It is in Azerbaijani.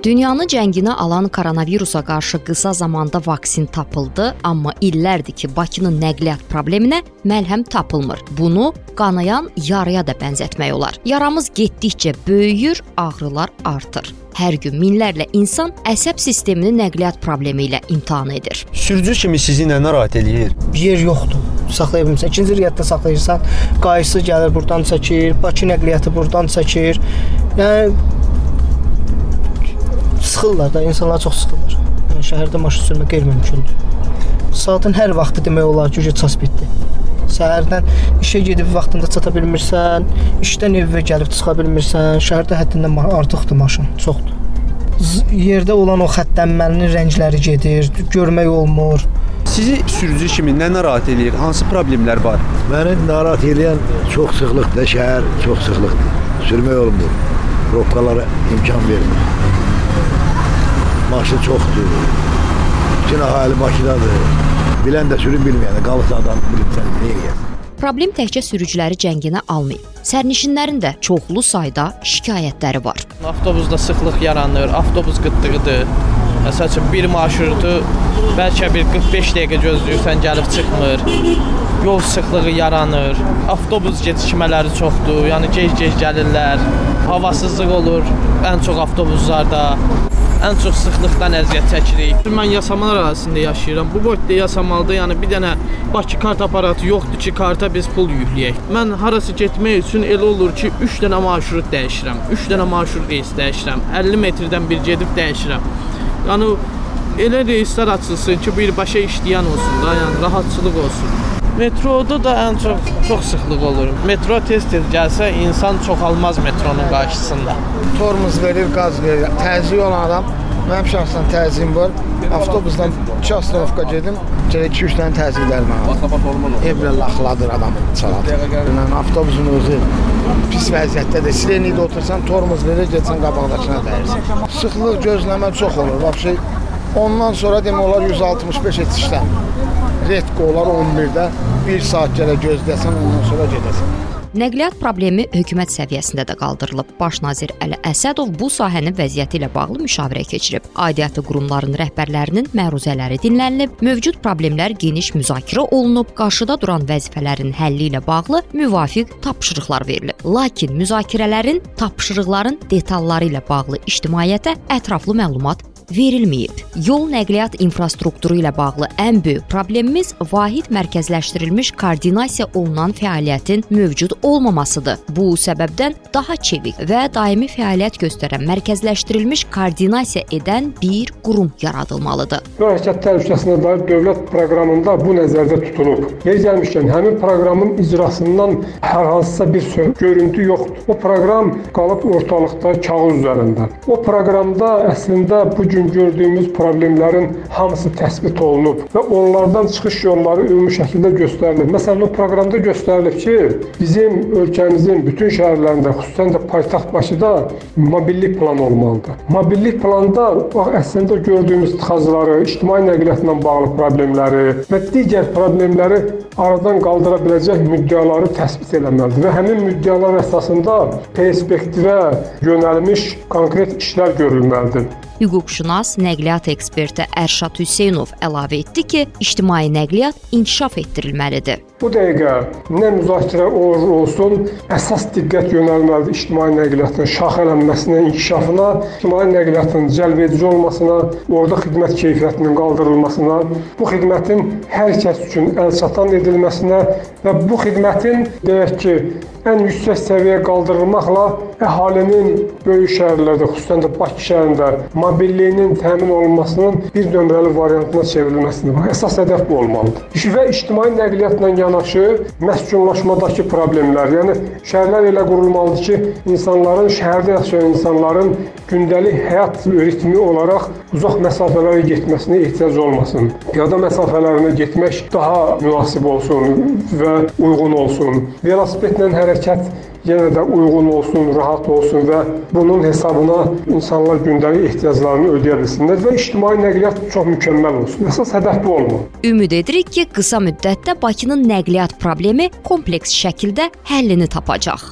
Dünyanı cənginə alan koronavirusa qarşı qısa zamanda vaksin tapıldı, amma illərdir ki, Bakının nəqliyyat probleminə məlhəm tapılmır. Bunu qanayan yaraya da bənzətmək olar. Yaramız getdikcə böyüyür, ağrılar artır. Hər gün minlərlə insan əsəb sistemini nəqliyyat problemi ilə imtahan edir. Sürücü kimi sizi nə narahat eləyir? yer yoxdur. Saxlaya bilmirsən. İkinci riadda saxlayırsan, qayısı gəlir burdan çəkir, Bakı nəqliyyatı burdan çəkir. Yəni sıxırlar da, insanlar çox sıxırlar. Yəni şəhərdə maşın sürmək qeyri-mümkündür. Saatın hər vaxtı demək olar ki, ças bitdi. Səhərdən işə gedib vaxtında çata bilmirsən, işdən evə gəlib çıxa bilmirsən, şəhərdə həddindən artıqdır maşın, çoxdur. Z- Yerdə olan o xəttənməlinin rəngləri gedir, görmək olmur. Sizi sürücü kimi nə narahat eləyir? Hansı problemlər var? Məni narahat edən çox sıxlıqdır, şəhər çox sıxlıqdır. Sürmək olmur. Robkalara imkan vermir. Maşın çoxdur. Bütün əhali Bakıdadır. Bilən də sürün bilməyən də qalırsa adam bilmirsən nə edir. Problem təkcə sürücüləri cənginə almayıb. Sərnişinlərin də çoxlu sayda şikayətləri var. Avtobusda sıxlıq yaranır, avtobus qıtlıqdır. Məsəl üçün bir marşrutu bəlkə bir 45 dəqiqə gözləyirsən, gəlib çıxmır. Yol sıxlığı yaranır. Avtobus gecikmələri çoxdur. Yəni gec-gec gəlirlər. Havasızlıq olur ən çox avtobuslarda. Ən çox sıxlıqdan əziyyət çəkirik. Mən Yasamal ərazisində yaşayıram. Bu boyda Yasamalda yəni bir dənə Bakı kart aparatı yoxdur ki, karta biz pul yükləyək. Mən harasa getmək üçün elə olur ki, 3 dənə marşrut dəyişirəm. 3 dənə marşrut reys dəyişirəm. 50 metrdən bir gedib dəyişirəm. Yəni elə reyslər açılsın ki, birbaşa işləyən olsun da, yəni rahatçılıq olsun. Metroda da ən çox çox sıxlıq olur. Metro tez-tez gəlsə insan çoxalmaz metronun qarşısında. tormuz verir, qaz verir. Təzyiq olan adam, mənim şəxsən təzyiqim var. Avtobusdan 2 astanovka gedim, gərək 2-3 dənə təzyiqlər mənə. Evlə laxladır adam çaladır. Yəni avtobusun özü pis vəziyyətdədir. Sireniydə otursan, tormuz verir, getsən qabaqdakına dəyirsən. Sıxlıq gözləmə çox olur. Vəbşi ondan sonra demək olar 165 heç işləmir. Retko olar 11-də 1 saat gələ gözləsən, ondan sonra gedəsən. Nəqliyyat problemi hökumət səviyyəsində də qaldırılıb. Baş nazir Əli Əsədov bu sahənin vəziyyəti ilə bağlı müşavirə keçirib. Aidiyyatı qurumların rəhbərlərinin məruzələri dinlənilib, mövcud problemlər geniş müzakirə olunub, qarşıda duran vəzifələrin həlli ilə bağlı müvafiq tapşırıqlar verilib. Lakin müzakirələrin, tapşırıqların detalları ilə bağlı ictimaiyyətə ətraflı məlumat verilməyib. Yol nəqliyyat infrastrukturu ilə bağlı ən böyük problemimiz vahid mərkəzləşdirilmiş koordinasiya olunan fəaliyyətin mövcud olmamasıdır. Bu səbəbdən daha çevik və daimi fəaliyyət göstərən mərkəzləşdirilmiş koordinasiya edən bir qurum yaradılmalıdır. Yol hərəkət təhlükəsinə dair dövlət proqramında bu nəzərdə tutulub. Yer gəlmişkən həmin proqramın icrasından hər hansısa bir görüntü yoxdur. O proqram qalıb ortalıqda kağız üzərində. O proqramda əslində bu gün gördüyümüz problemlərin hamısı təsbit olunub və onlardan çıxış yolları ümumi şəkildə göstərilib. Məsələn, o proqramda göstərilib ki, bizim ölkəmizin bütün şəhərlərində, xüsusən də paytaxt Bakıda mobillik planı olmalıdır. Mobillik planda bax əslində gördüyümüz tıxacları, ictimai nəqliyyatla bağlı problemləri və digər problemləri aradan qaldıra biləcək müddəaları təsbit etməlidir və həmin müddəalar əsasında perspektivə yönəlmiş konkret işlər görülməlidir. Hüquqşünas, nəqliyyat eksperti Ərşad Hüseynov əlavə etdi ki, ictimai nəqliyyat inkişaf etdirilməlidir. Bu dəqiqə nə müzakirə olur olsun, əsas diqqət yönəlməlidir ictimai nəqliyyatın şaxələnməsinə, inkişafına, ictimai nəqliyyatın cəlbedici olmasına, orada xidmət keyfiyyətinin qaldırılmasına, bu xidmətin hər kəs üçün əlçatan edilməsinə və bu xidmətin deyək ki, ən yüksək səviyyəyə qaldırılmaqla əhalinin böyük şəhərlərdə, xüsusən də Bakı şəhərində mobilliyinin təmin olunmasının bir nömrəli variantına çevrilməsidir. Əsas hədəf bu olmalıdır. Və ictimai nəqliyyatla yanaşı məskunlaşmadakı problemlər, yəni şəhərlər elə qurulmalıdır ki, insanların şəhərdə yaşayan insanların gündəlik həyat ritmi olaraq uzaq məsafələrə getməsinə ehtiyac olmasın. Piyada məsafələrinə getmək daha münasib olsun və uyğun olsun. Velosipedlə hərəkət yenə də uyğun olsun, rahat olsun və bunun hesabına insanlar gündəlik ehtiyaclarını ödəyə bilsinlər və ictimai nəqliyyat çox mükəmməl olsun. Əsas hədəf bu olmalı. Ümid edirik ki, qısa müddətdə Bakının nəqliyyat problemi kompleks şəkildə həllini tapacaq.